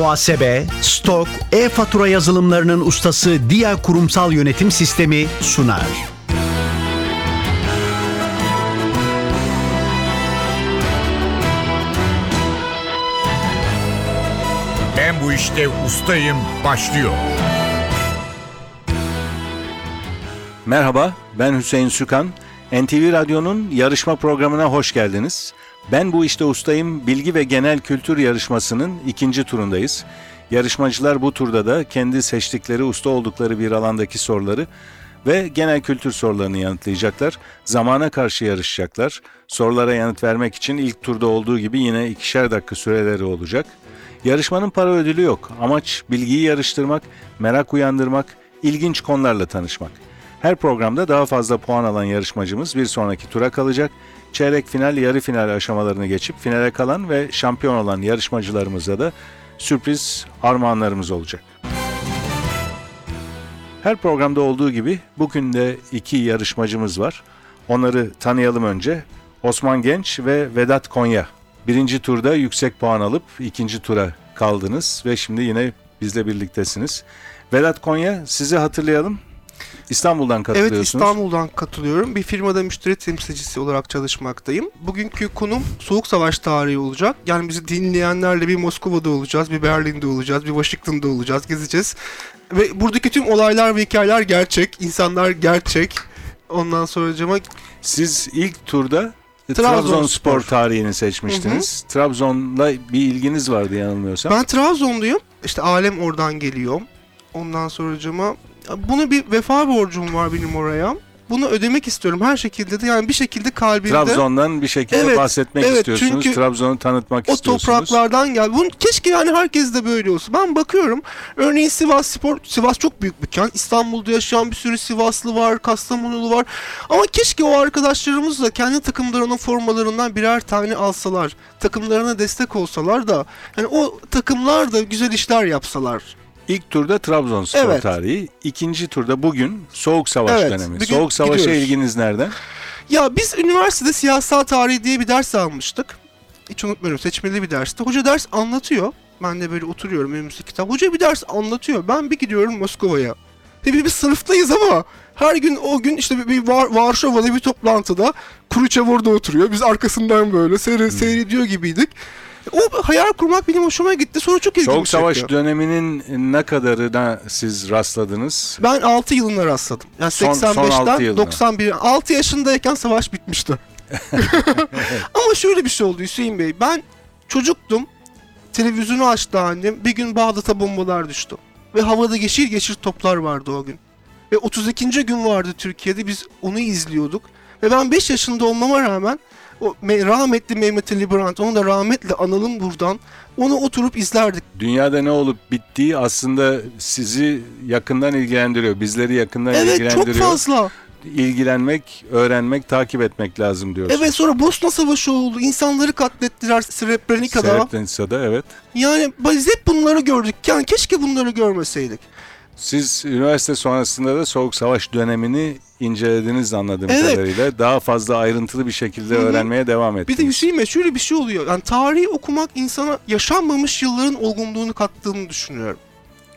muhasebe, stok, e-fatura yazılımlarının ustası Dia Kurumsal Yönetim Sistemi sunar. Ben bu işte ustayım başlıyor. Merhaba, ben Hüseyin Sükan. NTV Radyo'nun yarışma programına hoş geldiniz. Ben bu işte ustayım bilgi ve genel kültür yarışmasının ikinci turundayız. Yarışmacılar bu turda da kendi seçtikleri usta oldukları bir alandaki soruları ve genel kültür sorularını yanıtlayacaklar. Zamana karşı yarışacaklar. Sorulara yanıt vermek için ilk turda olduğu gibi yine ikişer dakika süreleri olacak. Yarışmanın para ödülü yok. Amaç bilgiyi yarıştırmak, merak uyandırmak, ilginç konularla tanışmak. Her programda daha fazla puan alan yarışmacımız bir sonraki tura kalacak. Çeyrek final, yarı final aşamalarını geçip finale kalan ve şampiyon olan yarışmacılarımıza da sürpriz armağanlarımız olacak. Her programda olduğu gibi bugün de iki yarışmacımız var. Onları tanıyalım önce. Osman Genç ve Vedat Konya. Birinci turda yüksek puan alıp ikinci tura kaldınız ve şimdi yine bizle birliktesiniz. Vedat Konya sizi hatırlayalım. İstanbul'dan katılıyorsunuz. Evet İstanbul'dan katılıyorum. Bir firmada müşteri temsilcisi olarak çalışmaktayım. Bugünkü konum Soğuk Savaş tarihi olacak. Yani bizi dinleyenlerle bir Moskova'da olacağız, bir Berlin'de olacağız, bir Washington'da olacağız, gezeceğiz. Ve buradaki tüm olaylar ve hikayeler gerçek, insanlar gerçek. Ondan sonra cama Siz ilk turda Trabzonspor. Trabzonspor tarihini seçmiştiniz. Trabzon'la bir ilginiz vardı yanılmıyorsam. ben Trabzonluyum. İşte alem oradan geliyor. Ondan sonra cama bunu bir vefa borcum var benim oraya. Bunu ödemek istiyorum her şekilde de yani bir şekilde kalbimde. Trabzon'dan bir şekilde Evet, bahsetmek evet, istiyorsunuz. çünkü Trabzon'u tanıtmak o istiyorsunuz. topraklardan gel. Bunu keşke yani herkes de böyle olsun. Ben bakıyorum. Örneğin Sivas Spor, Sivas çok büyük bir kent. İstanbul'da yaşayan bir sürü Sivaslı var, Kastamonulu var. Ama keşke o arkadaşlarımız da kendi takımlarının formalarından birer tane alsalar. Takımlarına destek olsalar da yani o takımlar da güzel işler yapsalar. İlk turda Trabzonspor Evet. tarihi. İkinci turda bugün Soğuk Savaş Evet, dönemi. Soğuk Savaş'a gidiyoruz. ilginiz nereden? Ya biz üniversitede siyasal tarihi diye bir ders almıştık. Hiç unutmuyorum seçmeli bir derste. Hoca ders anlatıyor. Ben de böyle oturuyorum önümüzde kitap. Hoca bir ders anlatıyor. Ben bir gidiyorum Moskova'ya. Biz sınıftayız ama her gün o gün işte bir Var Varşova'da bir toplantıda Kuruçev orada oturuyor. Biz arkasından böyle seyre, seyrediyor gibiydik. O hayal kurmak benim hoşuma gitti. Sonra çok ilgimi Soğuk Savaş çekti. döneminin ne kadarına siz rastladınız? Ben 6 yılına rastladım. Yani Son- son 85'ten altı yılına. 91. 6 yaşındayken savaş bitmişti. Ama şöyle bir şey oldu Hüseyin Bey. Ben çocuktum. Televizyonu açtı annem. Bir gün Bağdat'a bombalar düştü. Ve havada yeşil yeşil toplar vardı o gün. Ve 32. gün vardı Türkiye'de. Biz onu izliyorduk. Ve ben 5 yaşında olmama rağmen o me- rahmetli Mehmet Ali Brandt, onu da rahmetle analım buradan. Onu oturup izlerdik. Dünyada ne olup bittiği aslında sizi yakından ilgilendiriyor. Bizleri yakından Evet çok ilgilendiriyor. fazla. İlgilenmek, öğrenmek, takip etmek lazım diyorsunuz. Evet sonra Bosna Savaşı oldu. İnsanları katlettiler Srebrenica'da. Srebrenica'da evet. Yani biz hep bunları gördük. Yani keşke bunları görmeseydik. Siz üniversite sonrasında da Soğuk Savaş dönemini incelediniz anladığım Evet. kadarıyla. Daha fazla ayrıntılı bir şekilde Hı hı. öğrenmeye devam Bir ettiniz. de Hüseyin Bey şöyle bir şey oluyor. Yani tarihi okumak insana yaşanmamış yılların olgunluğunu kattığını düşünüyorum.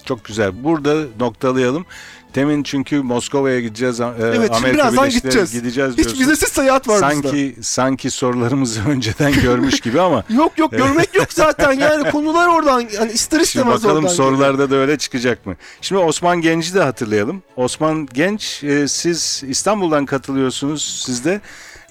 Çok güzel. Burada noktalayalım. Temin çünkü Moskova'ya gideceğiz. e, Evet şimdi Amerika birazdan gideceğiz. Gideceğiz Hiç diyorsun. vizesiz seyahat var bizde. sanki sanki sorularımızı önceden görmüş gibi ama Yok yok görmek yok zaten yani konular oradan yani ister Şimdi istemez bakalım oradan sorularda da öyle çıkacak mı? Şimdi Osman Genç'i de hatırlayalım. Osman Genç e, siz İstanbul'dan katılıyorsunuz. Siz de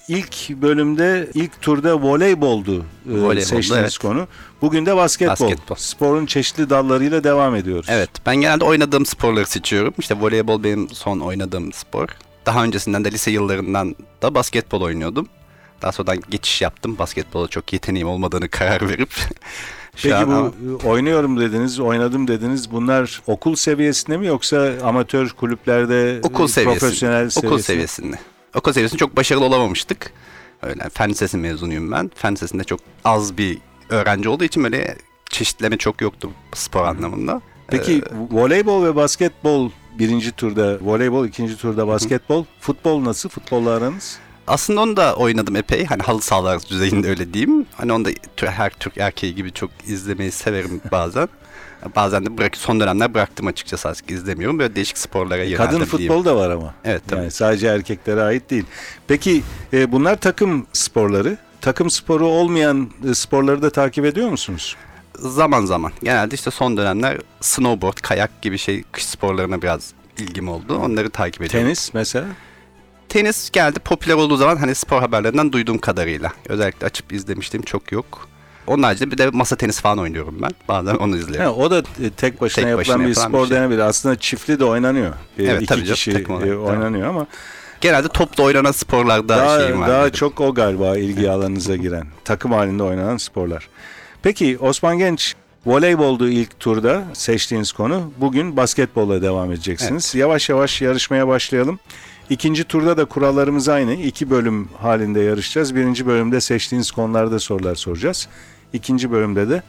ilk bölümde ilk turda voleyboldu e, Voleyboldu, seçtiğiniz evet. konu. Bugün de basketbol. Basketbol. Sporun çeşitli dallarıyla devam ediyoruz. Evet ben genelde oynadığım sporları seçiyorum. İşte voleybol benim son oynadığım spor. Daha öncesinden de lise yıllarından da basketbol oynuyordum. Daha sonradan geçiş yaptım. Basketbola çok yeteneğim olmadığını karar verip. şu Peki an bu e, oynuyorum dediniz, oynadım dediniz. Bunlar okul seviyesinde mi yoksa amatör kulüplerde okul e, seviyesinde. profesyonel Okul seviyesinde? Okul seviyesinde çok başarılı olamamıştık. Öyle fen lisesi mezunuyum ben. Fen lisesinde çok az bir öğrenci olduğu için böyle çeşitleme çok yoktu spor anlamında. Peki Ee, voleybol ve basketbol birinci turda, voleybol ikinci turda basketbol, futbol nasıl? Futbolla aranız? Aslında onu da oynadım epey. Hani halı sahalar düzeyinde öyle diyeyim. Hani onu da her Türk erkeği gibi çok izlemeyi severim bazen. Bazen de bırak son dönemler bıraktım açıkçası artık izlemiyorum. Böyle değişik sporlara yöneldim Kadın diyeyim. futbol da var ama. Evet tabii. Yani sadece erkeklere ait değil. Peki e, bunlar takım sporları. Takım sporu olmayan e, sporları da takip ediyor musunuz? Zaman zaman. Genelde işte son dönemler snowboard, kayak gibi şey kış sporlarına biraz ilgim oldu. Onları takip ediyorum. Tenis mesela. Tenis geldi popüler olduğu zaman hani spor haberlerinden duyduğum kadarıyla. Özellikle açıp izlemiştim çok yok. Onun haricinde bir de masa tenisi falan oynuyorum ben. Bazen onu izliyorum. Ha, o da e, tek başına Tek yapılan başına bir yapılan spor bir şey. denebilir. Aslında çiftli de oynanıyor. E, Evet, iki tabii canım, kişi takım olarak, e, tamam. oynanıyor ama Genelde topla oynanan sporlarda daha, şeyim var. daha benim. çok o galiba ilgi alanınıza giren. Takım halinde oynanan sporlar. Peki Osman Genç voleyboldu ilk turda seçtiğiniz konu. Bugün basketbolla devam edeceksiniz. Yavaş yavaş yarışmaya başlayalım. İkinci turda da kurallarımız aynı. İki bölüm halinde yarışacağız. Birinci bölümde seçtiğiniz konularda sorular soracağız. İkinci bölümde de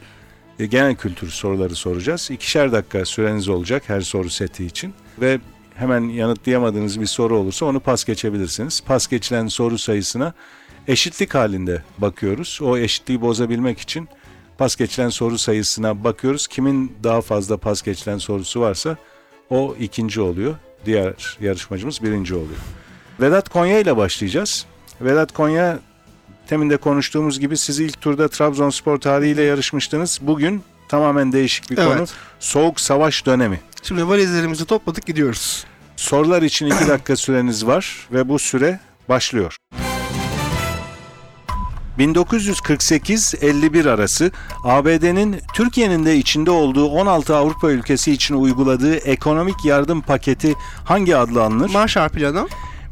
e, genel kültür soruları soracağız. İkişer dakika süreniz olacak her soru seti için. Ve hemen yanıtlayamadığınız bir soru olursa onu pas geçebilirsiniz. Pas geçilen soru sayısına eşitlik halinde bakıyoruz. O eşitliği bozabilmek için pas geçilen soru sayısına bakıyoruz. Kimin daha fazla pas geçilen sorusu varsa o ikinci oluyor. Diğer yarışmacımız birinci oluyor. Vedat Konya ile başlayacağız. Vedat Konya temin de konuştuğumuz gibi siz ilk turda Trabzonspor tarihiyle yarışmıştınız. Bugün tamamen değişik bir Evet. konu. Soğuk savaş dönemi. Şimdi valizlerimizi topladık gidiyoruz. Sorular için 2 dakika süreniz var ve bu süre başlıyor. 1948-51 arası ABD'nin Türkiye'nin de içinde olduğu 16 Avrupa ülkesi için uyguladığı ekonomik yardım paketi hangi adla anılır? Marshall Planı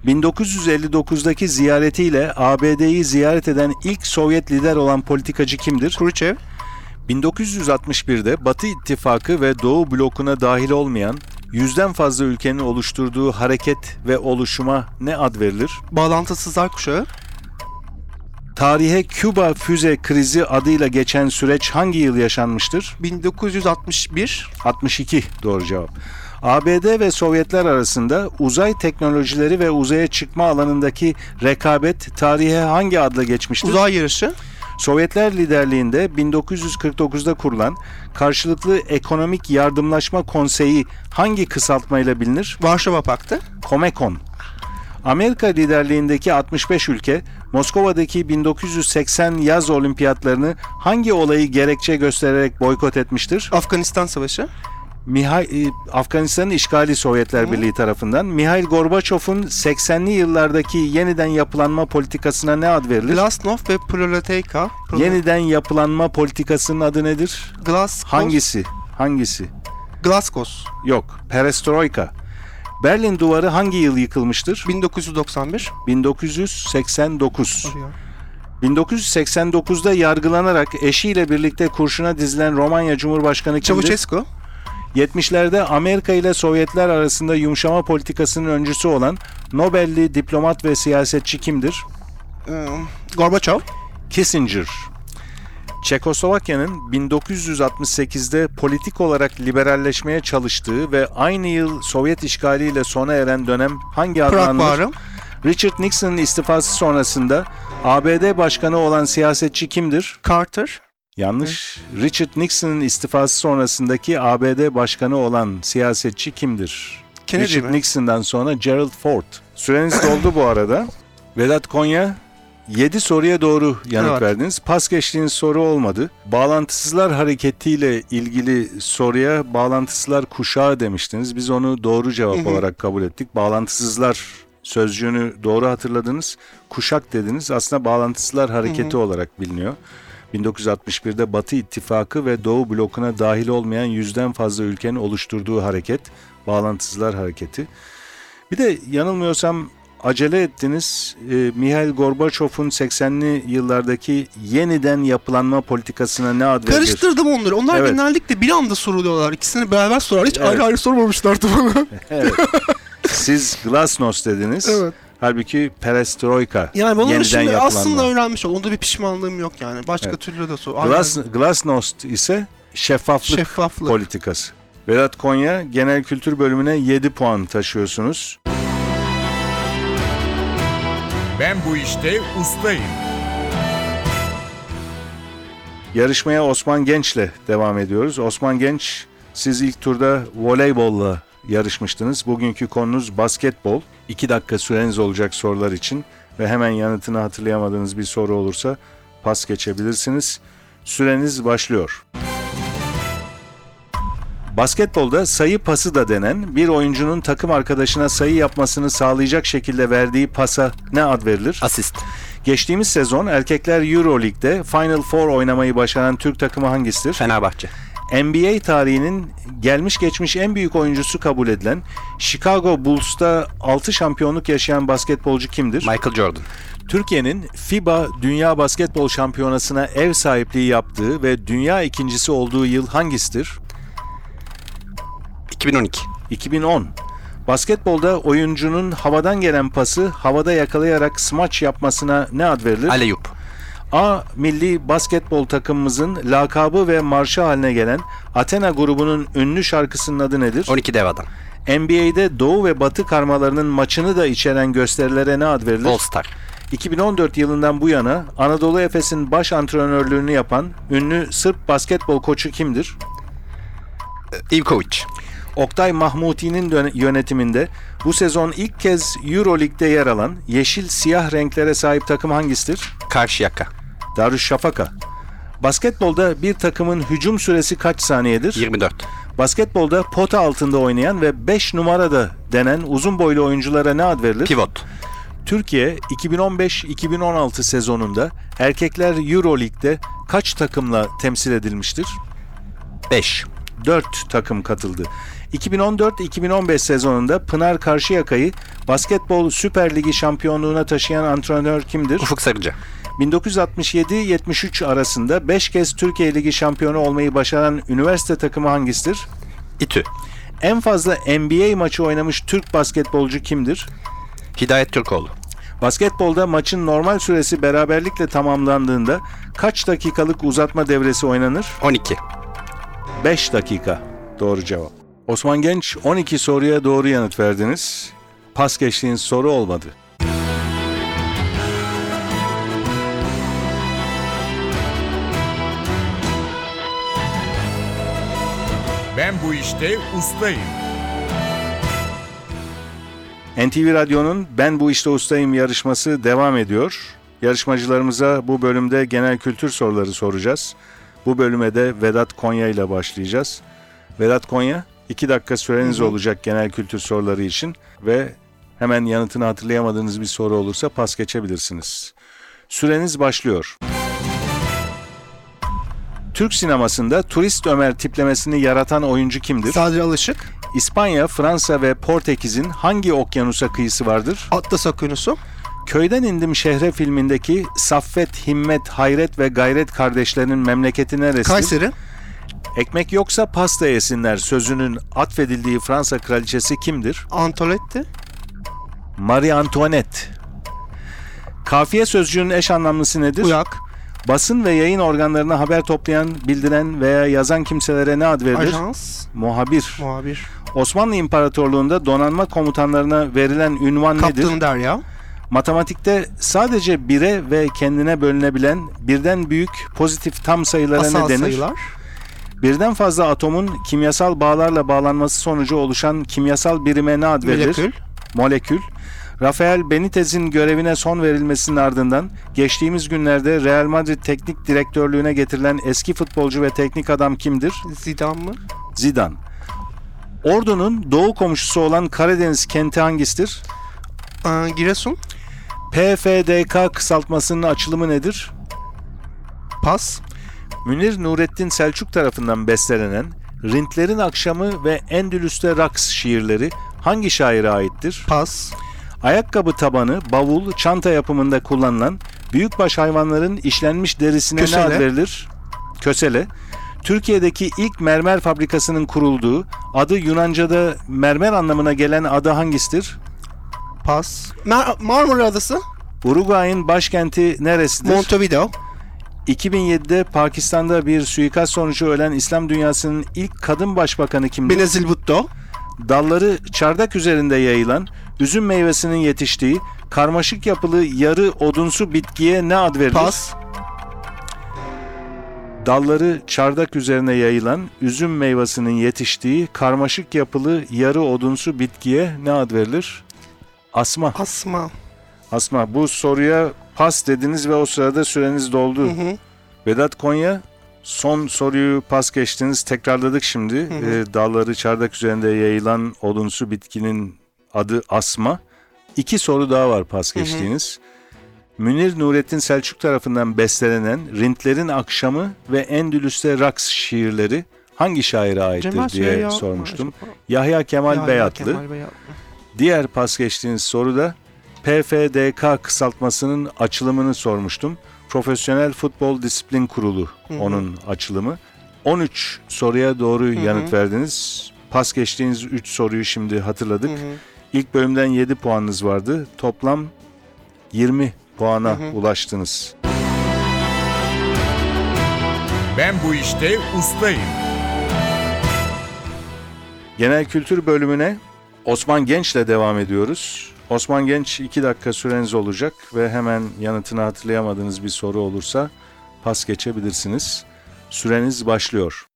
1959'daki ziyaretiyle ABD'yi ziyaret eden ilk Sovyet lider olan politikacı kimdir? Khrushchev 1961'de Batı İttifakı ve Doğu blokuna dahil olmayan yüzden fazla ülkenin oluşturduğu hareket ve oluşuma ne ad verilir? Bağlantısızlar kuşağı Tarihe Küba füze krizi adıyla geçen süreç hangi yıl yaşanmıştır? 1961 62 doğru cevap. ABD ve Sovyetler arasında uzay teknolojileri ve uzaya çıkma alanındaki rekabet tarihe hangi adla geçmiştir? Uzay Yarışı Sovyetler liderliğinde 1949'da kurulan Karşılıklı Ekonomik Yardımlaşma Konseyi hangi kısaltmayla bilinir? Varşova Paktı Comecon. Amerika liderliğindeki 65 ülke Moskova'daki 1980 yaz olimpiyatlarını hangi olayı gerekçe göstererek boykot etmiştir? Afganistan Savaşı Mihail, e, Afganistan'ın işgali Sovyetler Birliği tarafından Mihail Gorbaçov'un 80'li yıllardaki yeniden yapılanma politikasına ne ad verilir? Glasnost ve Proleteyka Yeniden yapılanma politikasının adı nedir? Glasgow Hangisi? Hangisi? Glasgow Yok. Perestroika. Berlin Duvarı hangi yıl yıkılmıştır? 1991 1989. 1989'da yargılanarak eşiyle birlikte kurşuna dizilen Romanya Cumhurbaşkanı kimdir? Çavuçescu 70'lerde Amerika ile Sovyetler arasında yumuşama politikasının öncüsü olan Nobel'li diplomat ve siyasetçi kimdir? e, Gorbaçov Kissinger. Çekoslovakya'nın 1968'de politik olarak liberalleşmeye çalıştığı ve aynı yıl Sovyet işgaliyle sona eren dönem hangi adla anılır? Richard Nixon'ın istifası sonrasında ABD başkanı olan siyasetçi kimdir? Carter Yanlış. Richard Nixon'ın istifası sonrasındaki ABD başkanı olan siyasetçi kimdir? Kennedy Richard mi? Nixon'dan sonra Gerald Ford. Süreniz doldu bu arada. Vedat Konya 7 soruya doğru yanıt Evet. verdiniz. Pas geçtiğiniz soru olmadı. Bağlantısızlar hareketiyle ilgili soruya bağlantısızlar kuşağı demiştiniz. Biz onu doğru cevap olarak kabul ettik. Bağlantısızlar sözcüğünü doğru hatırladınız. Kuşak dediniz. Aslında bağlantısızlar hareketi olarak biliniyor. 1961'de Batı İttifakı ve Doğu blokuna dahil olmayan yüzden fazla ülkenin oluşturduğu hareket, Bağlantısızlar Hareketi. Bir de yanılmıyorsam acele ettiniz. E, Mihail Gorbaçov'un 80'li yıllardaki yeniden yapılanma politikasına ne ad verilir? Karıştırdım onları. Onlar Evet. genellikle bir anda soruluyorlar. İkisini beraber sorar. Hiç Evet. ayrı ayrı sormamışlardı bana. Evet. Siz Glasnost dediniz. evet. Halbuki Perestroika. Yani yeniden şimdi yapılanma. aslında öğrenmiş oldum. Onda bir pişmanlığım yok yani. Başka Evet. türlü de sor. Glas, Glasnost ise şeffaflık Şeffaflık. politikası. Vedat Konya genel kültür bölümüne 7 puan taşıyorsunuz. Ben bu işte ustayım. Yarışmaya Osman Genç'le devam ediyoruz. Osman Genç, siz ilk turda voleybolla yarışmıştınız. Bugünkü konunuz basketbol. 2 dakika süreniz olacak sorular için ve hemen yanıtını hatırlayamadığınız bir soru olursa pas geçebilirsiniz. Süreniz başlıyor. Basketbolda sayı pası da denen bir oyuncunun takım arkadaşına sayı yapmasını sağlayacak şekilde verdiği pasa ne ad verilir? Asist. Geçtiğimiz sezon erkekler Euroleague'de Final Four oynamayı başaran Türk takımı hangisidir? Fenerbahçe. NBA tarihinin gelmiş geçmiş en büyük oyuncusu kabul edilen Chicago Bulls'ta 6 şampiyonluk yaşayan basketbolcu kimdir? Michael Jordan. Türkiye'nin FIBA Dünya Basketbol Şampiyonası'na ev sahipliği yaptığı ve dünya ikincisi olduğu yıl hangisidir? 2012. 2010. Basketbolda oyuncunun havadan gelen pası havada yakalayarak smaç yapmasına ne ad verilir? Aleyup. A milli basketbol takımımızın lakabı ve marşı haline gelen Athena grubunun ünlü şarkısının adı nedir? 12 dev adam. NBA'de Doğu ve Batı karmalarının maçını da içeren gösterilere ne ad verilir? All Star. 2014 yılından bu yana Anadolu Efes'in baş antrenörlüğünü yapan ünlü Sırp basketbol koçu kimdir? Ivkovic. Oktay Mahmuti'nin yönetiminde bu sezon ilk kez Euroleague'de yer alan yeşil siyah renklere sahip takım hangisidir? Karşıyaka. Darüşşafaka. Basketbolda bir takımın hücum süresi kaç saniyedir? 24. Basketbolda pota altında oynayan ve 5 numarada denen uzun boylu oyunculara ne ad verilir? Pivot. Türkiye 2015-2016 sezonunda erkekler Euroleague'de kaç takımla temsil edilmiştir? 5. 4 takım katıldı. 2014-2015 sezonunda Pınar Karşıyaka'yı Basketbol Süper Ligi şampiyonluğuna taşıyan antrenör kimdir? Ufuk Sarıcı. 1967-73 arasında 5 kez Türkiye Ligi şampiyonu olmayı başaran üniversite takımı hangisidir? İTÜ. En fazla NBA maçı oynamış Türk basketbolcu kimdir? Hidayet Türkoğlu. Basketbolda maçın normal süresi beraberlikle tamamlandığında kaç dakikalık uzatma devresi oynanır? 12. 5 dakika. Doğru cevap. Osman Genç 12 soruya doğru yanıt verdiniz. Pas geçtiğiniz soru olmadı. Ben bu işte ustayım. NTV Radyo'nun Ben Bu İşte Ustayım yarışması devam ediyor. Yarışmacılarımıza bu bölümde genel kültür soruları soracağız. Bu bölüme de Vedat Konya ile başlayacağız. Vedat Konya, 2 dakika süreniz olacak genel kültür soruları için ve hemen yanıtını hatırlayamadığınız bir soru olursa pas geçebilirsiniz. Süreniz başlıyor. Türk sinemasında turist Ömer tiplemesini yaratan oyuncu kimdir? Sadri Alışık. İspanya, Fransa ve Portekiz'in hangi okyanusa kıyısı vardır? Atlas Okyanusu. Köyden indim şehre filmindeki Saffet, Himmet, Hayret ve Gayret kardeşlerinin memleketi neresidir? Kayseri. Ekmek yoksa pasta yesinler sözünün atfedildiği Fransa kraliçesi kimdir? Antonetti. Marie Antoinette. Kafiye sözcüğünün eş anlamlısı nedir? Uyak. Basın ve yayın organlarına haber toplayan, bildiren veya yazan kimselere ne ad verilir? Ajans. Muhabir. Muhabir. Osmanlı İmparatorluğu'nda donanma komutanlarına verilen ünvan nedir? Kaptan Derya. Matematikte sadece bire ve kendine bölünebilen birden büyük pozitif tam sayılara Asal ne denir? sayılar. Birden fazla atomun kimyasal bağlarla bağlanması sonucu oluşan kimyasal birime ne ad verilir? Molekül. Molekül. Rafael Benitez'in görevine son verilmesinin ardından geçtiğimiz günlerde Real Madrid teknik direktörlüğüne getirilen eski futbolcu ve teknik adam kimdir? Zidane mı? Zidane. Ordu'nun doğu komşusu olan Karadeniz kenti hangisidir? Aa, Giresun. PFDK kısaltmasının açılımı nedir? Pas. Münir Nurettin Selçuk tarafından bestelenen Rintlerin Akşamı ve Endülüs'te Raks şiirleri hangi şaire aittir? Pas. Ayakkabı tabanı, bavul, çanta yapımında kullanılan büyükbaş hayvanların işlenmiş derisine ne Kösele. ad verilir? Kösele. Türkiye'deki ilk mermer fabrikasının kurulduğu, adı Yunanca'da mermer anlamına gelen adı hangisidir? Pas. Mar- Marmara Adası. Uruguay'ın başkenti neresidir? Montevideo. 2007'de Pakistan'da bir suikast sonucu ölen İslam dünyasının ilk kadın başbakanı kimdir? Benazir Bhutto. Dalları çardak üzerinde yayılan üzüm meyvesinin yetiştiği karmaşık yapılı yarı odunsu bitkiye ne ad verilir? Pas. Dalları çardak üzerine yayılan üzüm meyvesinin yetiştiği karmaşık yapılı yarı odunsu bitkiye ne ad verilir? Asma. Asma. Asma bu soruya pas dediniz ve o sırada süreniz doldu. Hı hı. Vedat Konya son soruyu pas geçtiniz. Tekrarladık şimdi. Ee, dalları çardak üzerinde yayılan odunsu bitkinin adı asma. İki soru daha var pas geçtiğiniz. Münir Nurettin Selçuk tarafından bestelenen Rintlerin Akşamı ve Endülüs'te Raks şiirleri hangi şaire aittir Cemal diye Süreya mı sormuştum. Yahya Kemal Yahya Beyatlı. Kemal Beyatlı. Diğer pas geçtiğiniz soruda PFDK kısaltmasının açılımını sormuştum. Profesyonel Futbol Disiplin Kurulu onun açılımı. 13 soruya doğru yanıt verdiniz. Pas geçtiğiniz 3 soruyu şimdi hatırladık. Hı hı. İlk bölümden 7 puanınız vardı. Toplam 20 puana ulaştınız. Ben bu işte ustayım. Genel kültür bölümüne Osman Genç'le devam ediyoruz. Osman Genç 2 dakika süreniz olacak ve hemen yanıtını hatırlayamadığınız bir soru olursa pas geçebilirsiniz. Süreniz başlıyor.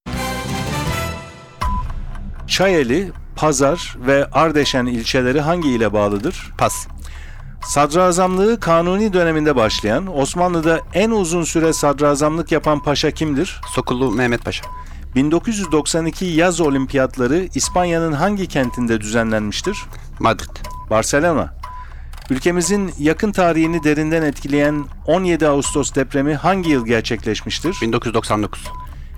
Çayeli, Pazar ve Ardeşen ilçeleri hangi ile bağlıdır? Pas. Sadrazamlığı Kanuni döneminde başlayan, Osmanlı'da en uzun süre sadrazamlık yapan paşa kimdir? Sokullu Mehmet Paşa. 1992 yaz olimpiyatları İspanya'nın hangi kentinde düzenlenmiştir? Madrid. Barcelona. Ülkemizin yakın tarihini derinden etkileyen 17 Ağustos depremi hangi yıl gerçekleşmiştir? 1999.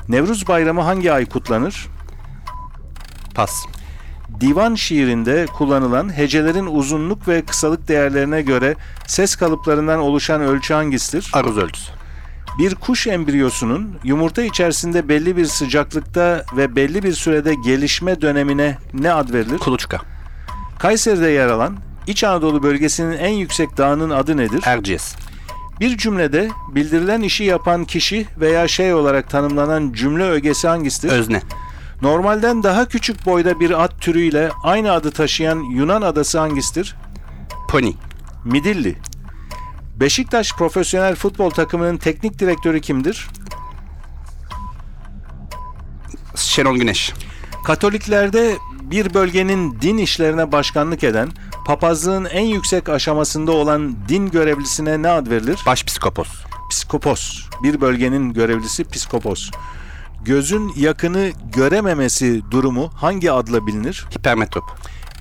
Nevruz Bayramı hangi ay kutlanır? Pas. Divan şiirinde kullanılan hecelerin uzunluk ve kısalık değerlerine göre ses kalıplarından oluşan ölçü hangisidir? Aruz ölçüsü. Bir kuş embriyosunun yumurta içerisinde belli bir sıcaklıkta ve belli bir sürede gelişme dönemine ne ad verilir? Kuluçka. Kayseri'de yer alan İç Anadolu bölgesinin en yüksek dağının adı nedir? Erciyes. Bir cümlede bildirilen işi yapan kişi veya şey olarak tanımlanan cümle ögesi hangisidir? Özne. Normalden daha küçük boyda bir at türüyle aynı adı taşıyan Yunan adası hangisidir? Pony. Midilli. Beşiktaş profesyonel futbol takımının teknik direktörü kimdir? Şenol Güneş. Katoliklerde bir bölgenin din işlerine başkanlık eden, papazlığın en yüksek aşamasında olan din görevlisine ne ad verilir? Başpiskopos. Psikopos. Bir bölgenin görevlisi psikopos. Gözün yakını görememesi durumu hangi adla bilinir? Hipermetrop.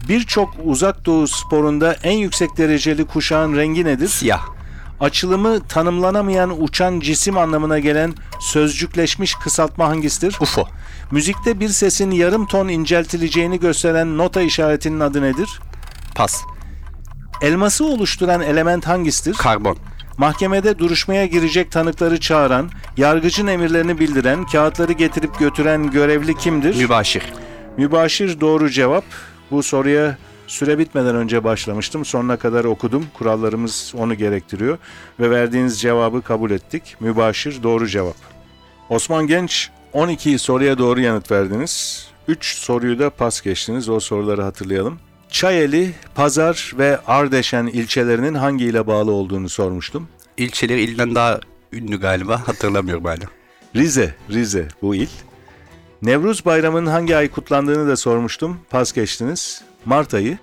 Birçok uzak doğu sporunda en yüksek dereceli kuşağın rengi nedir? Siyah. Açılımı tanımlanamayan uçan cisim anlamına gelen sözcükleşmiş kısaltma hangisidir? UFO. Müzikte bir sesin yarım ton inceltileceğini gösteren nota işaretinin adı nedir? Pas. Elması oluşturan element hangisidir? Karbon. Mahkemede duruşmaya girecek tanıkları çağıran, yargıcın emirlerini bildiren, kağıtları getirip götüren görevli kimdir? Mübaşir. Mübaşir doğru cevap. Bu soruya süre bitmeden önce başlamıştım. Sonuna kadar okudum. Kurallarımız onu gerektiriyor. Ve verdiğiniz cevabı kabul ettik. Mübaşir doğru cevap. Osman Genç 12 soruya doğru yanıt verdiniz. 3 soruyu da pas geçtiniz. O soruları hatırlayalım. Çayeli, Pazar ve Ardeşen ilçelerinin hangi ile bağlı olduğunu sormuştum. İlçeleri ilden daha ünlü galiba. Hatırlamıyorum hala. Rize, Rize bu il. Nevruz Bayramı'nın hangi ay kutlandığını da sormuştum. Pas geçtiniz. Mart ayı.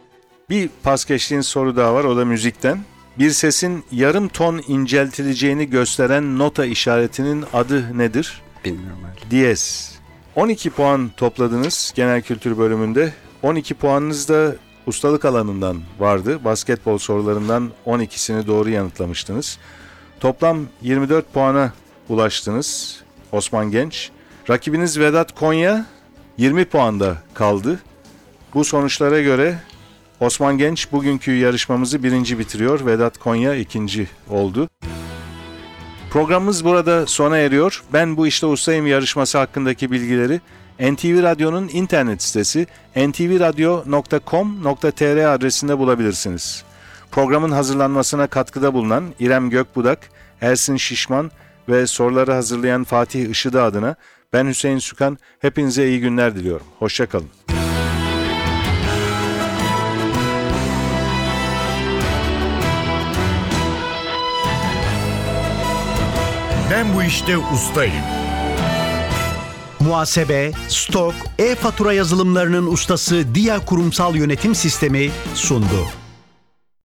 Bir pas geçtiğiniz soru daha var o da müzikten. Bir sesin yarım ton inceltileceğini gösteren nota işaretinin adı nedir? Bilmiyorum hala. Diyez. 12 puan topladınız genel kültür bölümünde. 12 puanınız da ustalık alanından vardı. Basketbol sorularından 12'sini doğru yanıtlamıştınız. Toplam 24 puana ulaştınız Osman Genç. Rakibiniz Vedat Konya 20 puanda kaldı. Bu sonuçlara göre Osman Genç bugünkü yarışmamızı birinci bitiriyor. Vedat Konya ikinci oldu. Programımız burada sona eriyor. Ben bu işte ustayım yarışması hakkındaki bilgileri NTV Radyo'nun internet sitesi ntvradio.com.tr adresinde bulabilirsiniz. Programın hazırlanmasına katkıda bulunan İrem Gökbudak, Ersin Şişman ve soruları hazırlayan Fatih Işıdı adına ben Hüseyin Sükan. Hepinize iyi günler diliyorum. Hoşçakalın. Ben bu işte ustayım. Muhasebe, stok, e-fatura yazılımlarının ustası Dia Kurumsal Yönetim Sistemi sundu.